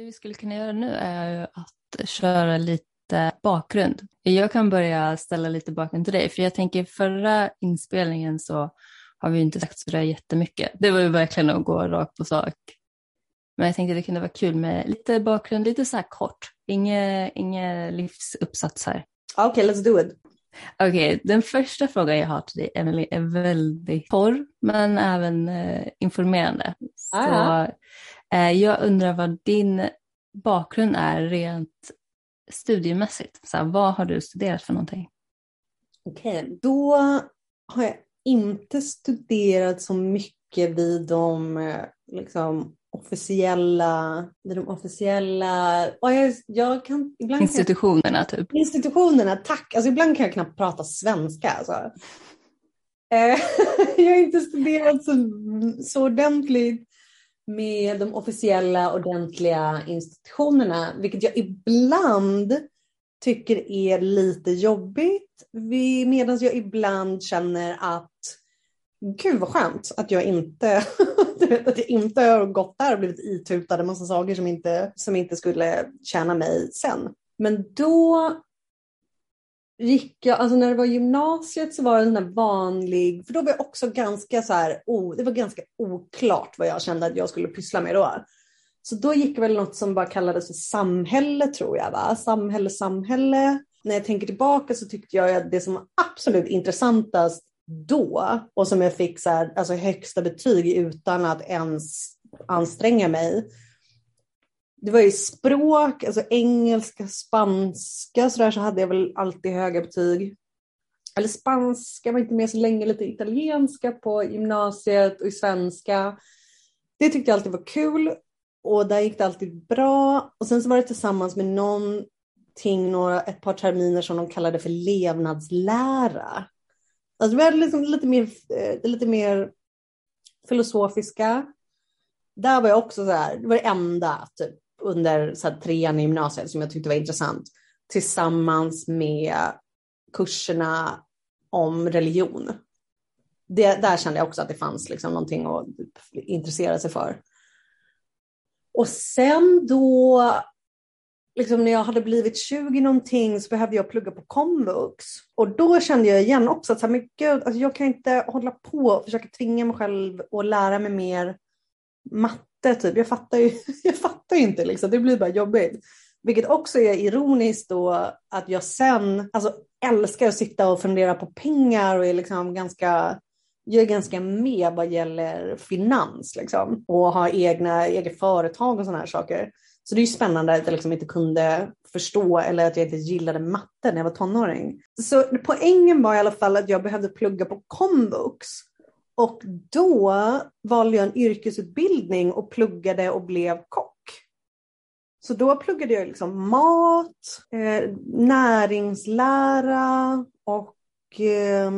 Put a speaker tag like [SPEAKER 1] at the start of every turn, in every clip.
[SPEAKER 1] Det vi skulle kunna göra nu är att köra lite bakgrund. Jag kan börja ställa lite bakgrund till dig, för jag tänker förra inspelningen så har vi inte sagt sådär jättemycket. Det var ju verkligen att gå rakt på sak. Men jag tänkte det kunde vara kul med lite bakgrund, lite så här kort. Inge, inge livsuppsats här.
[SPEAKER 2] Okej, okay, let's do it.
[SPEAKER 1] Okej, okay, den första frågan jag har till dig, Emily, är väldigt torr, men även eh, informerande. Så, eh, jag undrar vad din bakgrund är rent studiemässigt. Så här, vad har du studerat för någonting?
[SPEAKER 2] Okej, okay, då har jag inte studerat så mycket vid de eh, liksom, officiella, vid de officiella jag, jag kan, ibland
[SPEAKER 1] institutionerna
[SPEAKER 2] kan,
[SPEAKER 1] typ?
[SPEAKER 2] Institutionerna, tack. Alltså, ibland kan jag knappt prata svenska. Alltså. Eh, jag har inte studerat så, så ordentligt med de officiella ordentliga institutionerna, vilket jag ibland tycker är lite jobbigt. Medan jag ibland känner att gud vad skönt att jag inte, att jag inte har gått där och blivit itutad en massa saker som inte, som inte skulle tjäna mig sen. Men då gick jag, alltså när det var gymnasiet så var det en där vanlig, för då var jag också ganska så här, oh, det var ganska oklart vad jag kände att jag skulle pyssla med då. Så då gick väl något som bara kallades för samhälle tror jag, va? samhälle, samhälle. När jag tänker tillbaka så tyckte jag att det som var absolut intressantast då och som jag fick så här, alltså högsta betyg utan att ens anstränga mig. Det var ju språk, alltså engelska, spanska sådär så hade jag väl alltid höga betyg. Eller spanska var inte med så länge, lite italienska på gymnasiet och i svenska. Det tyckte jag alltid var kul och där gick det alltid bra. Och sen så var det tillsammans med någonting, några, ett par terminer som de kallade för levnadslära. Alltså vi hade liksom lite, mer, eh, lite mer filosofiska. Där var jag också så här, det var det enda typ, under så här, trean i gymnasiet som jag tyckte var intressant. Tillsammans med kurserna om religion. Det, där kände jag också att det fanns liksom någonting att intressera sig för. Och sen då liksom när jag hade blivit 20 någonting så behövde jag plugga på komvux. Och då kände jag igen också att så här, men gud, alltså jag kan inte hålla på och försöka tvinga mig själv att lära mig mer matte. Typ. Jag fattar ju jag fattar inte, liksom. det blir bara jobbigt. Vilket också är ironiskt då att jag sen alltså, älskar att sitta och fundera på pengar och är liksom ganska jag är ganska med vad gäller finans liksom, och har egna, egna företag och sådana här saker. Så det är ju spännande att jag liksom inte kunde förstå eller att jag inte gillade matte när jag var tonåring. Så poängen var i alla fall att jag behövde plugga på komvux. Och då valde jag en yrkesutbildning och pluggade och blev kock. Så då pluggade jag liksom mat, eh, näringslära och eh,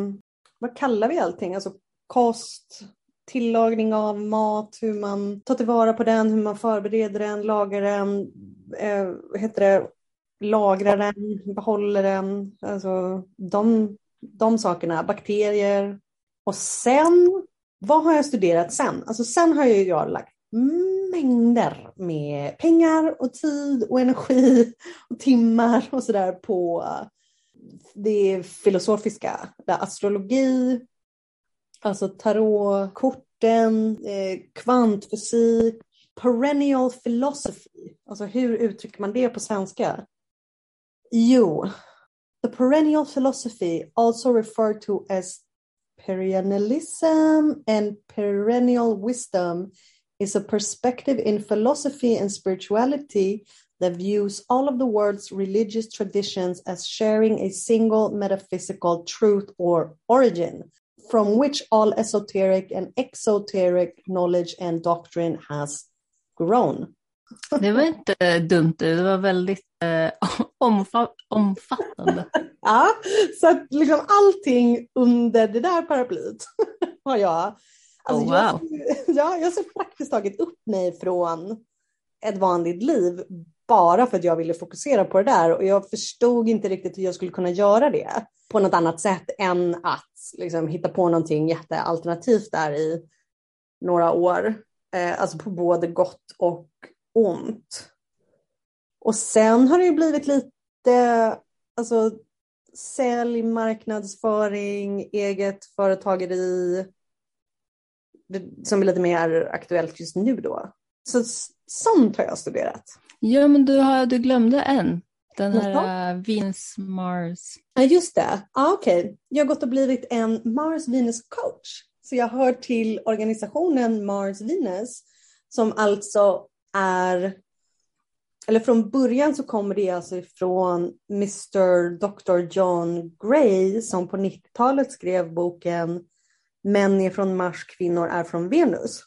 [SPEAKER 2] vad kallar vi allting? Alltså kost, tillagning av mat, hur man tar tillvara på den, hur man förbereder den, lagar den, eh, heter det, lagrar den, behåller den, alltså de, de sakerna, bakterier. Och sen, vad har jag studerat sen? Alltså sen har jag, jag lagt mängder med pengar och tid och energi och timmar och sådär på det filosofiska, det astrologi, Alltså tarotkorten, eh, kvantfysik, perennial philosophy. Alltså hur uttrycker man det på svenska? Jo, the perennial philosophy also referred to as perennialism and perennial wisdom is a perspective in philosophy and spirituality that views all of the world's religious traditions as sharing a single metaphysical truth or origin, from which all esoteric and exoteric knowledge and doctrine has grown.
[SPEAKER 1] Det var inte dumt, det var väldigt eh, omfa omfattande.
[SPEAKER 2] ja, så att liksom allting under det där paraplyt har jag. Alltså
[SPEAKER 1] oh, wow.
[SPEAKER 2] jag, ja, jag ser praktiskt taget upp mig från ett vanligt liv bara för att jag ville fokusera på det där och jag förstod inte riktigt hur jag skulle kunna göra det på något annat sätt än att liksom, hitta på någonting jättealternativt där i några år. Eh, alltså på både gott och ont. Och sen har det ju blivit lite alltså, sälj, marknadsföring, eget företageri som är lite mer aktuellt just nu då. Så sånt har jag studerat.
[SPEAKER 1] Ja, men du, har, du glömde en. Den här uh, Venus Mars.
[SPEAKER 2] Ja, just det. Ah, Okej, okay. jag har gått och blivit en Mars Venus coach. Så jag hör till organisationen Mars Venus som alltså är, eller från början så kommer det alltså ifrån Mr Dr John Gray som på 90-talet skrev boken Män är från Mars, kvinnor är från Venus.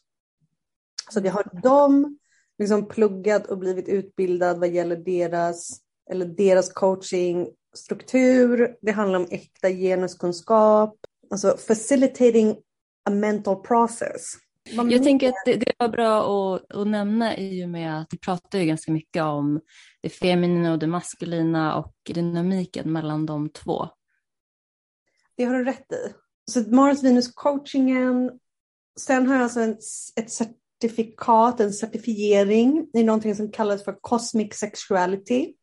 [SPEAKER 2] Så jag har dem liksom pluggat och blivit utbildad vad gäller deras, eller deras coaching struktur. Det handlar om äkta genuskunskap, alltså facilitating a mental process.
[SPEAKER 1] Man jag tänker att det, det var bra att, att, nämna i och med att vi pratar ju ganska mycket om det feminina och det maskulina och dynamiken mellan de två.
[SPEAKER 2] Det har du rätt i. Så Mars Venus coachingen, sen har jag alltså en, ett certifikat, en certifiering i någonting som kallas för Cosmic Sexuality.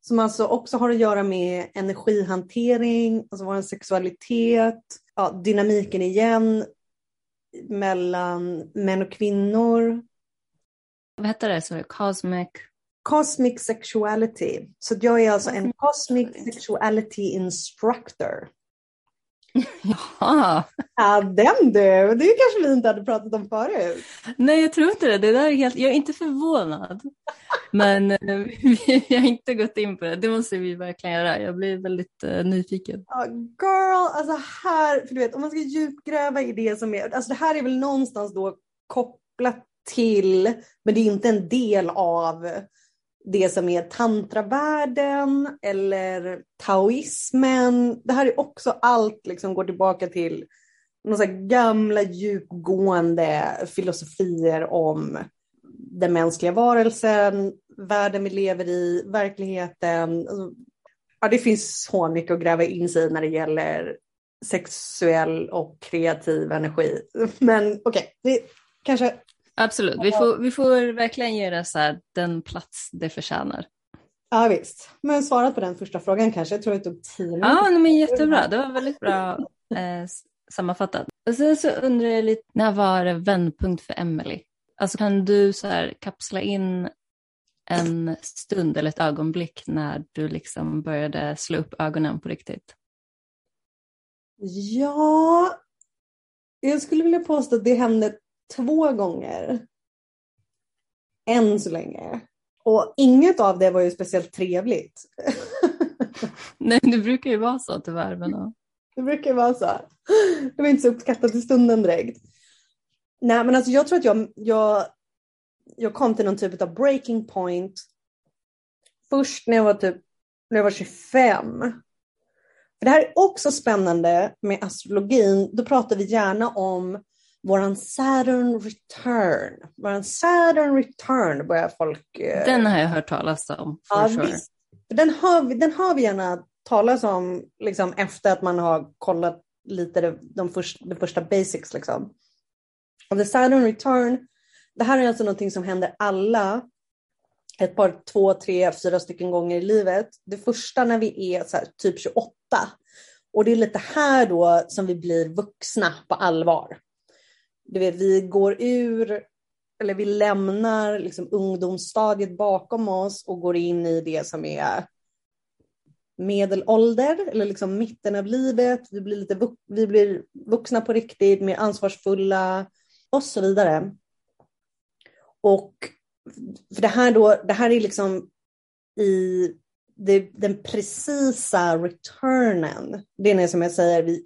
[SPEAKER 2] Som alltså också har att göra med energihantering, alltså vår sexualitet, ja, dynamiken igen mellan män och kvinnor.
[SPEAKER 1] Vad heter det? Sorry, cosmic?
[SPEAKER 2] Cosmic sexuality. Så jag är alltså en cosmic sexuality instructor.
[SPEAKER 1] Jaha.
[SPEAKER 2] Ja, den du! Det kanske vi inte hade pratat om förut.
[SPEAKER 1] Nej, jag tror inte det. det där är helt... Jag är inte förvånad. Men eh, vi har inte gått in på det. Det måste vi verkligen göra. Jag blir väldigt uh, nyfiken.
[SPEAKER 2] Ja, girl, alltså här, för du vet, om man ska djupgräva i det som är, alltså det här är väl någonstans då kopplat till, men det är inte en del av det som är tantravärlden eller taoismen. Det här är också allt liksom går tillbaka till några gamla djupgående filosofier om den mänskliga varelsen, världen vi lever i, verkligheten. Alltså, ja, det finns så mycket att gräva in sig i när det gäller sexuell och kreativ energi. Men okej, okay, kanske
[SPEAKER 1] Absolut, vi får, vi får verkligen ge det så här, den plats det förtjänar.
[SPEAKER 2] Ja visst, men svarat på den första frågan kanske. Jag tror det tog tio minuter.
[SPEAKER 1] Ja, men jättebra. Det var väldigt bra eh, sammanfattat. Och sen så undrar jag lite, när var det vändpunkt för Emily? Alltså kan du så här kapsla in en stund eller ett ögonblick när du liksom började slå upp ögonen på riktigt?
[SPEAKER 2] Ja, jag skulle vilja påstå att det hände två gånger. Än så länge. Och inget av det var ju speciellt trevligt.
[SPEAKER 1] Nej, det brukar ju vara så tyvärr. Men...
[SPEAKER 2] Det brukar ju vara så. Det var inte så uppskattat i stunden direkt. Nej, men alltså jag tror att jag, jag, jag kom till någon typ av breaking point först när jag var typ när jag var 25. För det här är också spännande med astrologin. Då pratar vi gärna om våran Saturn return. Våran Saturn return börjar folk...
[SPEAKER 1] Eh... Den har jag hört talas om.
[SPEAKER 2] Ja, sure. Den har, vi, den har vi gärna talas om liksom, efter att man har kollat lite de, de, först, de första basics. Liksom. Och the Saturn return, det här är alltså någonting som händer alla ett par, två, tre, fyra stycken gånger i livet. Det första när vi är här, typ 28. Och det är lite här då som vi blir vuxna på allvar du vet, vi går ur, eller vi lämnar liksom ungdomsstadiet bakom oss och går in i det som är medelålder eller liksom mitten av livet. Vi blir, lite, vi blir vuxna på riktigt, mer ansvarsfulla och så vidare. Och för det här då, det här är liksom i det, den precisa returnen. Det är som jag säger vid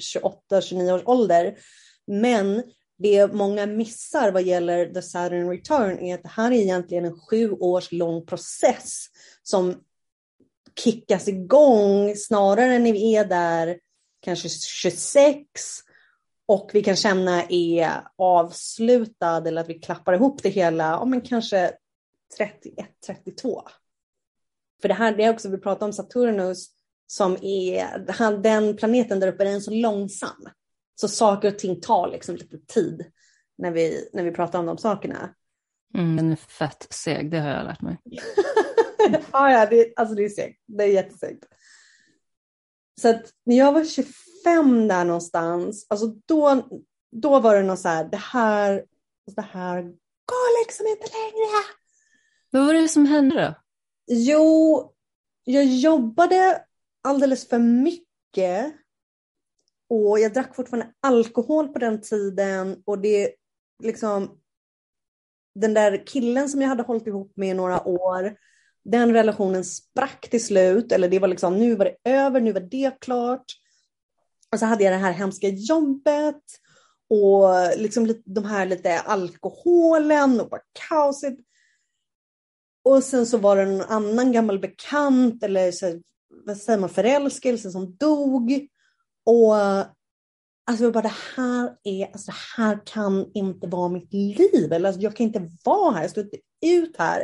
[SPEAKER 2] 28-29 års ålder. Men det många missar vad gäller The Saturn Return är att det här är egentligen en sju års lång process som kickas igång snarare när vi är där kanske 26 och vi kan känna är avslutad eller att vi klappar ihop det hela, ja men kanske 31, 32. För det här, det är också, vi pratar om Saturnus som är, den planeten där uppe är så långsam. Så saker och ting tar liksom lite tid när vi, när vi pratar om de sakerna.
[SPEAKER 1] Mm, den är fett seg, det har jag lärt mig.
[SPEAKER 2] ja, ja, det, alltså det är segt. Det är jättesegt. Så att när jag var 25 där någonstans, alltså då, då var det något så här, det här, det här går liksom inte längre.
[SPEAKER 1] Vad var det som hände då?
[SPEAKER 2] Jo, jag jobbade alldeles för mycket och jag drack fortfarande alkohol på den tiden och det liksom den där killen som jag hade hållit ihop med i några år, den relationen sprack till slut, eller det var liksom nu var det över, nu var det klart. Och så hade jag det här hemska jobbet och liksom de här lite alkoholen och bara kaoset. Och sen så var det en annan gammal bekant eller så, vad säger man, förälskelse som dog. Och alltså jag bara det här är, alltså det här kan inte vara mitt liv. Eller alltså, jag kan inte vara här, jag står inte ut här.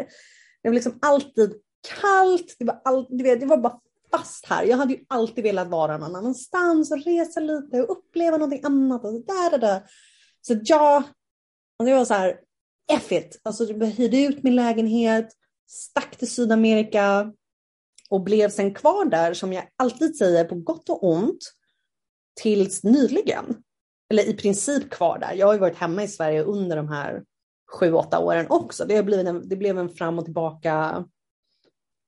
[SPEAKER 2] Det var liksom alltid kallt, det var, all, det var bara fast här. Jag hade ju alltid velat vara någon annanstans och resa lite och uppleva någonting annat. Och så, där, där. så alltså, jag, och det var så här, F it. Alltså jag hyrde ut min lägenhet, stack till Sydamerika och blev sen kvar där, som jag alltid säger, på gott och ont, tills nyligen. Eller i princip kvar där. Jag har ju varit hemma i Sverige under de här sju, åtta åren också. Det, har blivit en, det blev en fram och tillbaka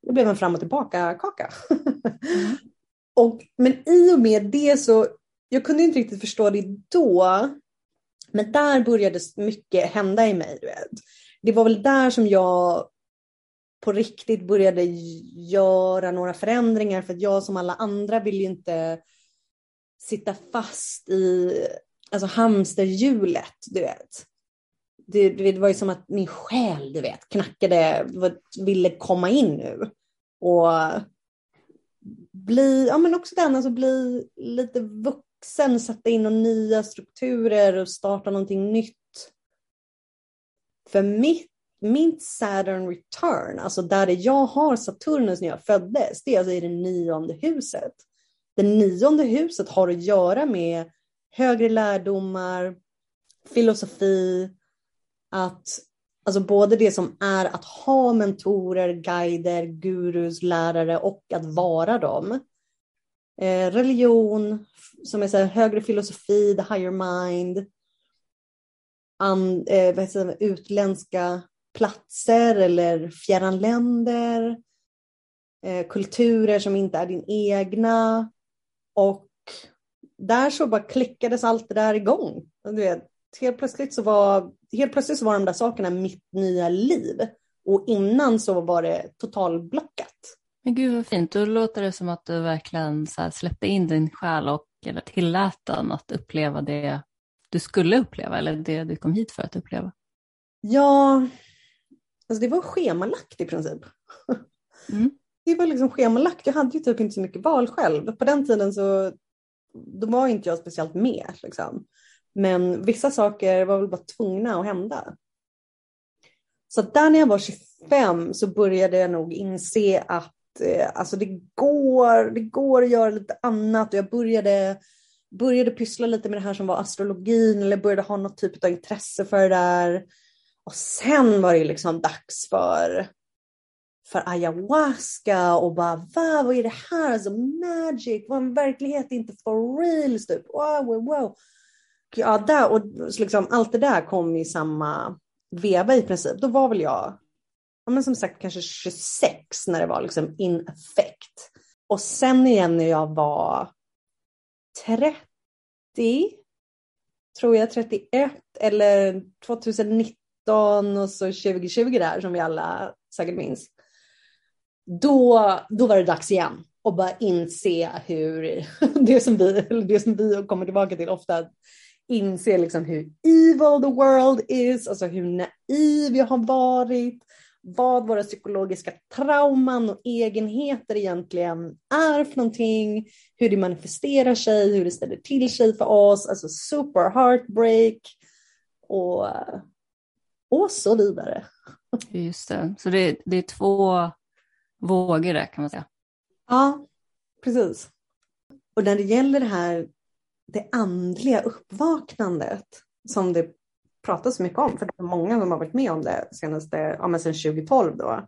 [SPEAKER 2] det blev en fram och tillbaka kaka. Mm. och, men i och med det så, jag kunde inte riktigt förstå det då, men där började mycket hända i mig. Det var väl där som jag på riktigt började göra några förändringar för att jag som alla andra vill ju inte sitta fast i alltså hamsterhjulet, du vet. Det, det var ju som att min själ, du vet, knackade, ville komma in nu. Och bli, ja men också den, alltså bli lite vuxen, sätta in några nya strukturer och starta någonting nytt. För mitt, mitt Saturn return, alltså där jag har Saturnus när jag föddes, det är alltså i det nionde huset. Det nionde huset har att göra med högre lärdomar, filosofi, att Alltså både det som är att ha mentorer, guider, gurus, lärare och att vara dem. Eh, religion, som är så här, högre filosofi, the higher mind. And, eh, vad heter utländska platser eller fjärran länder. Eh, kulturer som inte är din egna. Och där så bara klickades allt det där igång. Du vet, helt plötsligt så var, helt plötsligt så var de där sakerna mitt nya liv. Och innan så var det totalblockat.
[SPEAKER 1] Men gud vad fint, då låter det som att du verkligen så släppte in din själ och eller tillät den att uppleva det du skulle uppleva eller det du kom hit för att uppleva.
[SPEAKER 2] Ja, alltså det var schemalagt i princip. Mm. Det var liksom schemalagt, jag hade ju typ inte så mycket val själv. På den tiden så då var inte jag speciellt med. Liksom. Men vissa saker var väl bara tvungna att hända. Så där när jag var 25 så började jag nog inse att eh, alltså det, går, det går att göra lite annat och jag började, började pyssla lite med det här som var astrologin eller började ha något typ av intresse för det där. Och sen var det liksom dags för, för ayahuasca och bara va, vad är det här? Alltså magic, vad en verklighet inte for reals typ. Wow, wow, wow ja, där, och liksom, allt det där kom i samma veva i princip. Då var väl jag, ja, men som sagt kanske 26 när det var liksom in effect. Och sen igen när jag var 30, tror jag 31 eller 2019 och så 2020 där som vi alla säkert minns. Då, då var det dags igen och bara inse hur det som vi, det som vi kommer tillbaka till ofta, inse liksom hur evil the world is, alltså hur naiv jag har varit, vad våra psykologiska trauman och egenheter egentligen är för någonting, hur det manifesterar sig, hur det ställer till sig för oss, alltså super heartbreak och, och så vidare.
[SPEAKER 1] Just det, så det, det är två vågor där kan man säga.
[SPEAKER 2] Ja, precis. Och när det gäller det här det andliga uppvaknandet som det pratas så mycket om, för det är många som har varit med om det senaste, ja men sedan 2012 då.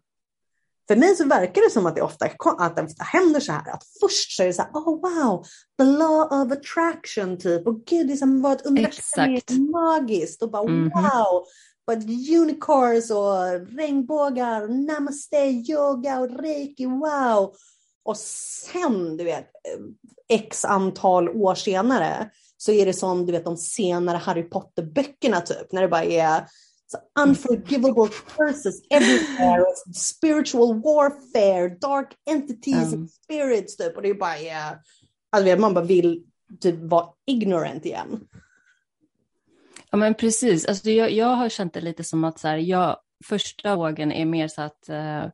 [SPEAKER 2] För mig så verkar det som att det ofta, att det ofta händer så här, att först så är det så här, oh wow, the law of attraction typ, och gud det är som vad ett universum magiskt, och bara mm -hmm. wow, but unicorns och regnbågar, namaste, yoga och reiki, wow. Och sen, du vet, x antal år senare så är det som du vet de senare Harry Potter-böckerna typ, när det bara är så unforgivable curses everywhere, spiritual warfare, dark entities and spirits typ. Och det är bara, alltså, man bara vill typ vara ignorant igen.
[SPEAKER 1] Ja men precis, alltså, jag, jag har känt det lite som att så här, jag, första vågen är mer så att uh,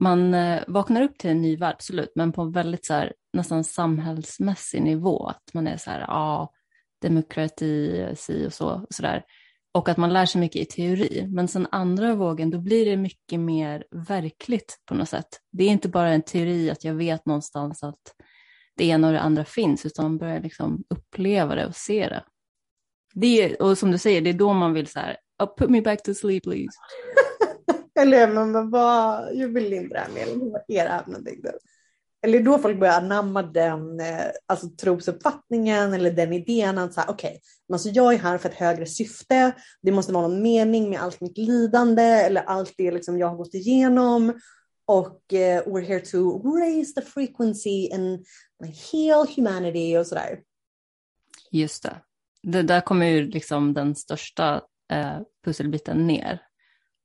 [SPEAKER 1] man uh, vaknar upp till en ny värld, absolut, men på en väldigt så här, nästan samhällsmässig nivå. Att man är så här, ja, ah, demokrati, si och så, och så där. Och att man lär sig mycket i teori. Men sen andra vågen, då blir det mycket mer verkligt på något sätt. Det är inte bara en teori att jag vet någonstans att det ena och det andra finns, utan man börjar liksom uppleva det och se det det är, och som du säger, det är då man vill så här, oh, put me back to sleep please.
[SPEAKER 2] Eller men vad, jag vill inte det här med, vad är det här för någonting? eller då folk börjar anamma den eh, alltså, trosuppfattningen eller den idén att så här, okay, alltså jag är här för ett högre syfte. Det måste vara någon mening med allt mitt lidande eller allt det liksom jag har gått igenom. Och uh, we're here to raise the frequency and heal humanity och sådär.
[SPEAKER 1] Just det. Det. Där kommer ju liksom den största eh, pusselbiten ner.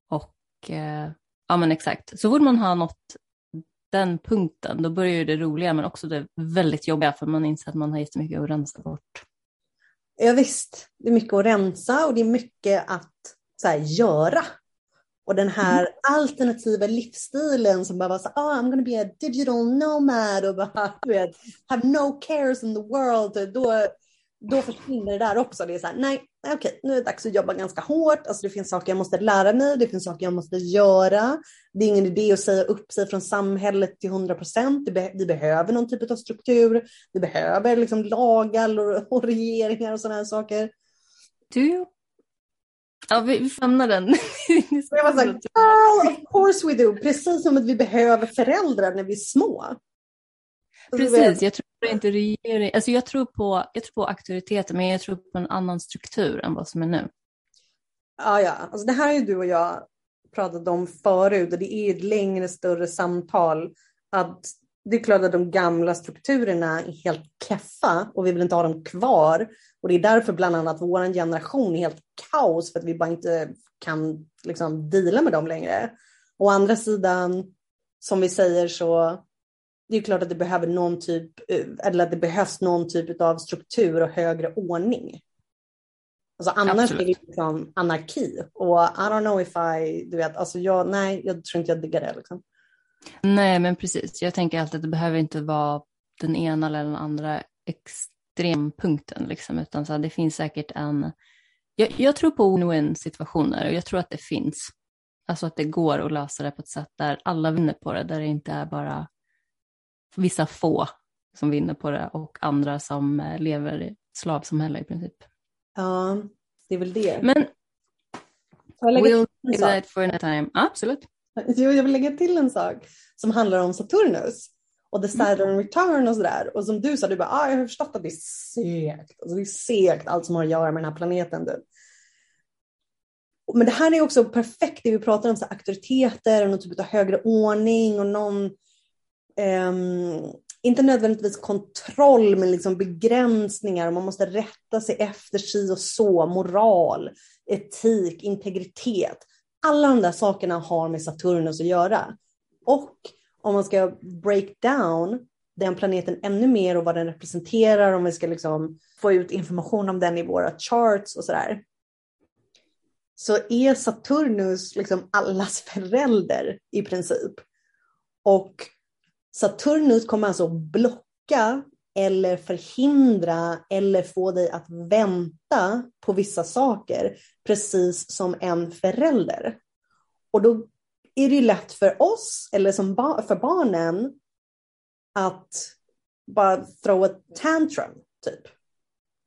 [SPEAKER 1] Och eh, ja men exakt, så borde man ha något den punkten, då börjar ju det roliga men också det väldigt jobbiga för man inser att man har jättemycket att rensa bort.
[SPEAKER 2] Ja, visst, det är mycket att rensa och det är mycket att så här, göra. Och den här mm. alternativa livsstilen som bara var så ah, I'm gonna be a digital nomad och bara, vet, have no cares in the world. Då, då försvinner det där också. Det är så här, nej, okej, okay, nu är det dags att jobba ganska hårt. Alltså det finns saker jag måste lära mig, det finns saker jag måste göra. Det är ingen idé att säga upp sig från samhället till 100 procent. Vi behöver någon typ av struktur. Vi behöver liksom lagar och, och regeringar och sådana här saker.
[SPEAKER 1] Du? Ja, vi, vi famnar den.
[SPEAKER 2] jag var så här, oh, of course we do. Precis som att vi behöver föräldrar när vi är små.
[SPEAKER 1] Precis, jag tror inte regering, alltså jag tror på, jag tror på auktoriteter men jag tror på en annan struktur än vad som är nu.
[SPEAKER 2] Ja, ja, alltså det här är ju du och jag pratat om förut och det är ett längre, större samtal. Att det är klart att de gamla strukturerna är helt keffa och vi vill inte ha dem kvar. Och det är därför bland annat vår generation är helt kaos för att vi bara inte kan liksom deala med dem längre. Å andra sidan, som vi säger så det är klart att det behöver någon typ, eh, eller att det behövs någon typ av struktur och högre ordning. Alltså annars Absolut. är det liksom anarki. Och I don't know if I, du vet, alltså jag, nej, jag tror inte jag diggar det. Liksom.
[SPEAKER 1] Nej, men precis. Jag tänker alltid att det behöver inte vara den ena eller den andra extrempunkten, liksom, utan så här, det finns säkert en... Jag, jag tror på win-win situationer och jag tror att det finns. Alltså att det går att lösa det på ett sätt där alla vinner på det, där det inte är bara vissa få som vinner på det och andra som eh, lever i slavsamhälle i princip.
[SPEAKER 2] Ja, det är väl det.
[SPEAKER 1] Men we'll do that for another time. Absolut.
[SPEAKER 2] Jag vill lägga till en sak som handlar om Saturnus och the Saturn mm. return och sådär. Och som du sa, du bara, ah, jag har förstått att det är segt. Alltså, det är segt allt som har att göra med den här planeten. Du. Men det här är också perfekt det vi pratar om, så auktoriteter och någon typ av högre ordning och någon eh, inte nödvändigtvis kontroll, men liksom begränsningar. Man måste rätta sig efter si och så, moral, etik, integritet. Alla de där sakerna har med Saturnus att göra. Och om man ska break down den planeten ännu mer och vad den representerar, om vi ska liksom få ut information om den i våra charts och sådär. Så är Saturnus liksom allas förälder i princip. Och Saturnus kommer alltså blocka eller förhindra eller få dig att vänta på vissa saker, precis som en förälder. Och då är det lätt för oss, eller som ba för barnen, att bara throw a tantrum, typ.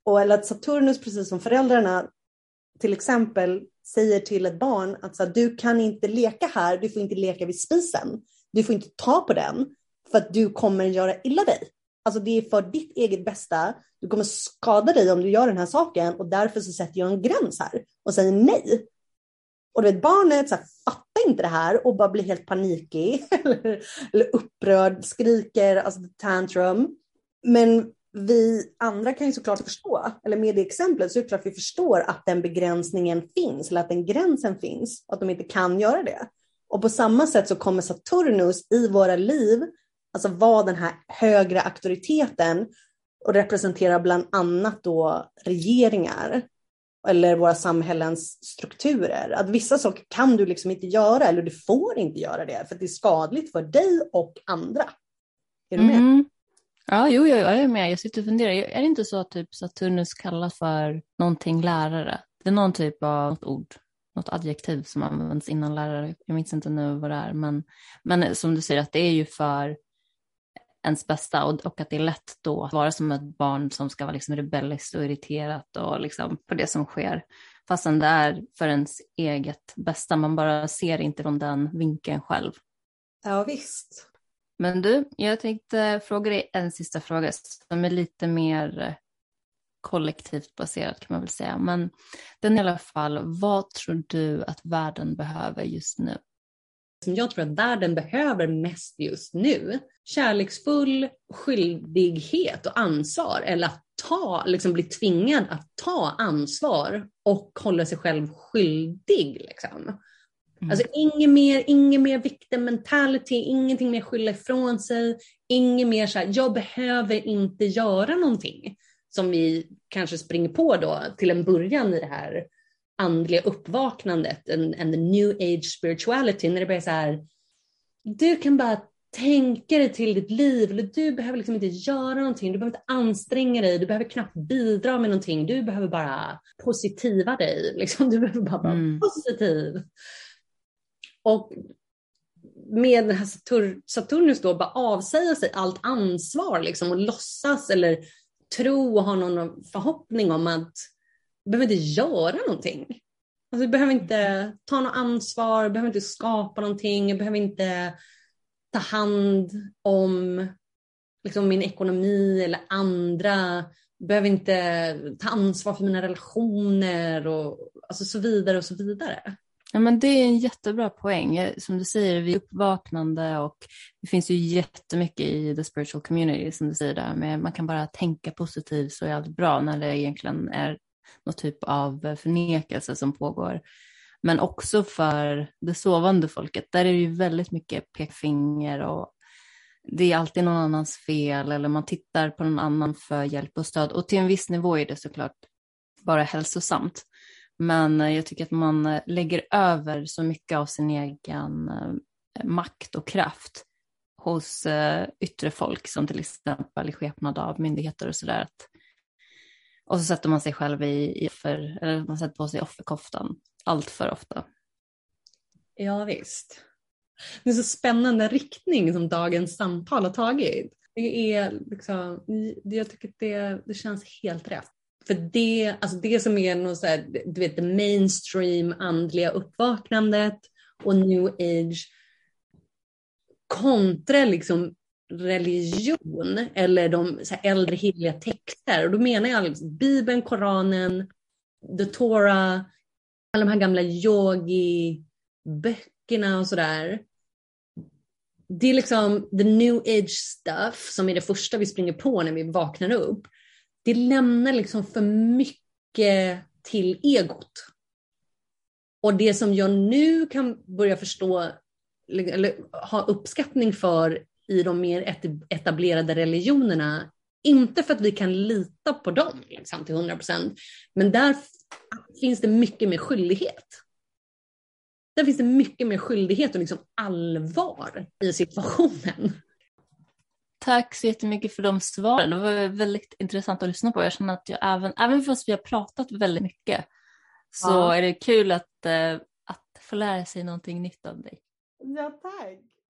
[SPEAKER 2] Och eller att Saturnus, precis som föräldrarna, till exempel säger till ett barn att så här, du kan inte leka här, du får inte leka vid spisen, du får inte ta på den för att du kommer göra illa dig. Alltså det är för ditt eget bästa, du kommer skada dig om du gör den här saken och därför så sätter jag en gräns här och säger nej. Och du vet, barnet så här, fattar inte det här och bara blir helt panikig eller, eller upprörd, skriker, alltså tantrum. Men vi andra kan ju såklart förstå, eller med det exemplet så är det klart vi förstår att den begränsningen finns, eller att den gränsen finns, att de inte kan göra det. Och på samma sätt så kommer Saturnus i våra liv, alltså vara den här högre auktoriteten och representera bland annat då regeringar eller våra samhällens strukturer. Att vissa saker kan du liksom inte göra eller du får inte göra det för det är skadligt för dig och andra. Är du med? Mm.
[SPEAKER 1] Ja, jo, jag är med. Jag sitter och funderar. Är det inte så att typ Saturnus kallas för någonting lärare? Det är någon typ av något ord, något adjektiv som används innan lärare. Jag minns inte nu vad det är, men, men som du säger att det är ju för ens bästa och, och att det är lätt då att vara som ett barn som ska vara liksom rebelliskt och irriterat och liksom på det som sker. Fastän det är för ens eget bästa, man bara ser inte från den vinkeln själv.
[SPEAKER 2] Ja visst.
[SPEAKER 1] Men du, jag tänkte fråga dig en sista fråga som är lite mer kollektivt baserad kan man väl säga. Men den i alla fall, vad tror du att världen behöver just nu?
[SPEAKER 2] Som jag tror att världen behöver mest just nu, kärleksfull skyldighet och ansvar eller att ta, liksom bli tvingad att ta ansvar och hålla sig själv skyldig. Liksom. Mm. Alltså inget mer, inget mer victim mentality, ingenting mer skylla ifrån sig, inget mer så här, jag behöver inte göra någonting som vi kanske springer på då till en början i det här andliga uppvaknandet, and, and the new age spirituality, när det blir så här, du kan bara tänka dig till ditt liv, eller du behöver liksom inte göra någonting, du behöver inte anstränga dig, du behöver knappt bidra med någonting, du behöver bara positiva dig, liksom. du behöver bara vara mm. positiv. Och med den här Saturnus då bara avsäga sig allt ansvar liksom och låtsas eller tro och ha någon förhoppning om att behöver inte göra någonting. Alltså, du behöver inte ta något ansvar, behöver inte skapa någonting, jag behöver inte ta hand om liksom, min ekonomi eller andra. Behöver inte ta ansvar för mina relationer och alltså, så vidare och så vidare.
[SPEAKER 1] Ja, men det är en jättebra poäng. Som du säger, vi är uppvaknande och det finns ju jättemycket i the spiritual community som du säger där. Men man kan bara tänka positivt så är allt bra när det egentligen är någon typ av förnekelse som pågår. Men också för det sovande folket, där är det ju väldigt mycket pekfinger och det är alltid någon annans fel eller man tittar på någon annan för hjälp och stöd. Och till en viss nivå är det såklart bara hälsosamt. Men eh, jag tycker att man eh, lägger över så mycket av sin egen eh, makt och kraft hos yttre folk som till exempel i skepnad av myndigheter och sådär. Och så sätter man sig själv i, i offer, eller man sätter på sig offerkoftan allt för ofta.
[SPEAKER 2] Ja visst. Det är så spännande riktning som dagens samtal har tagit. Det är liksom, jag tycker att det, det känns helt rätt. För det, alltså det som är något så här, du vet, det mainstream andliga uppvaknandet och new age kontra liksom religion eller de så äldre heliga texter. Och då menar jag liksom Bibeln, Koranen, The Torah, alla de här gamla yogi-böckerna och sådär. Det är liksom the new age stuff som är det första vi springer på när vi vaknar upp det lämnar liksom för mycket till egot. Och det som jag nu kan börja förstå eller ha uppskattning för i de mer etablerade religionerna, inte för att vi kan lita på dem liksom, till 100 procent, men där finns det mycket mer skyldighet. Där finns det mycket mer skyldighet och liksom allvar i situationen.
[SPEAKER 1] Tack så jättemycket för de svaren. Det var väldigt intressant att lyssna på. Jag känner att jag även, även fast vi har pratat väldigt mycket så ja. är det kul att, äh, att få lära sig någonting nytt av dig.
[SPEAKER 2] Ja, tack.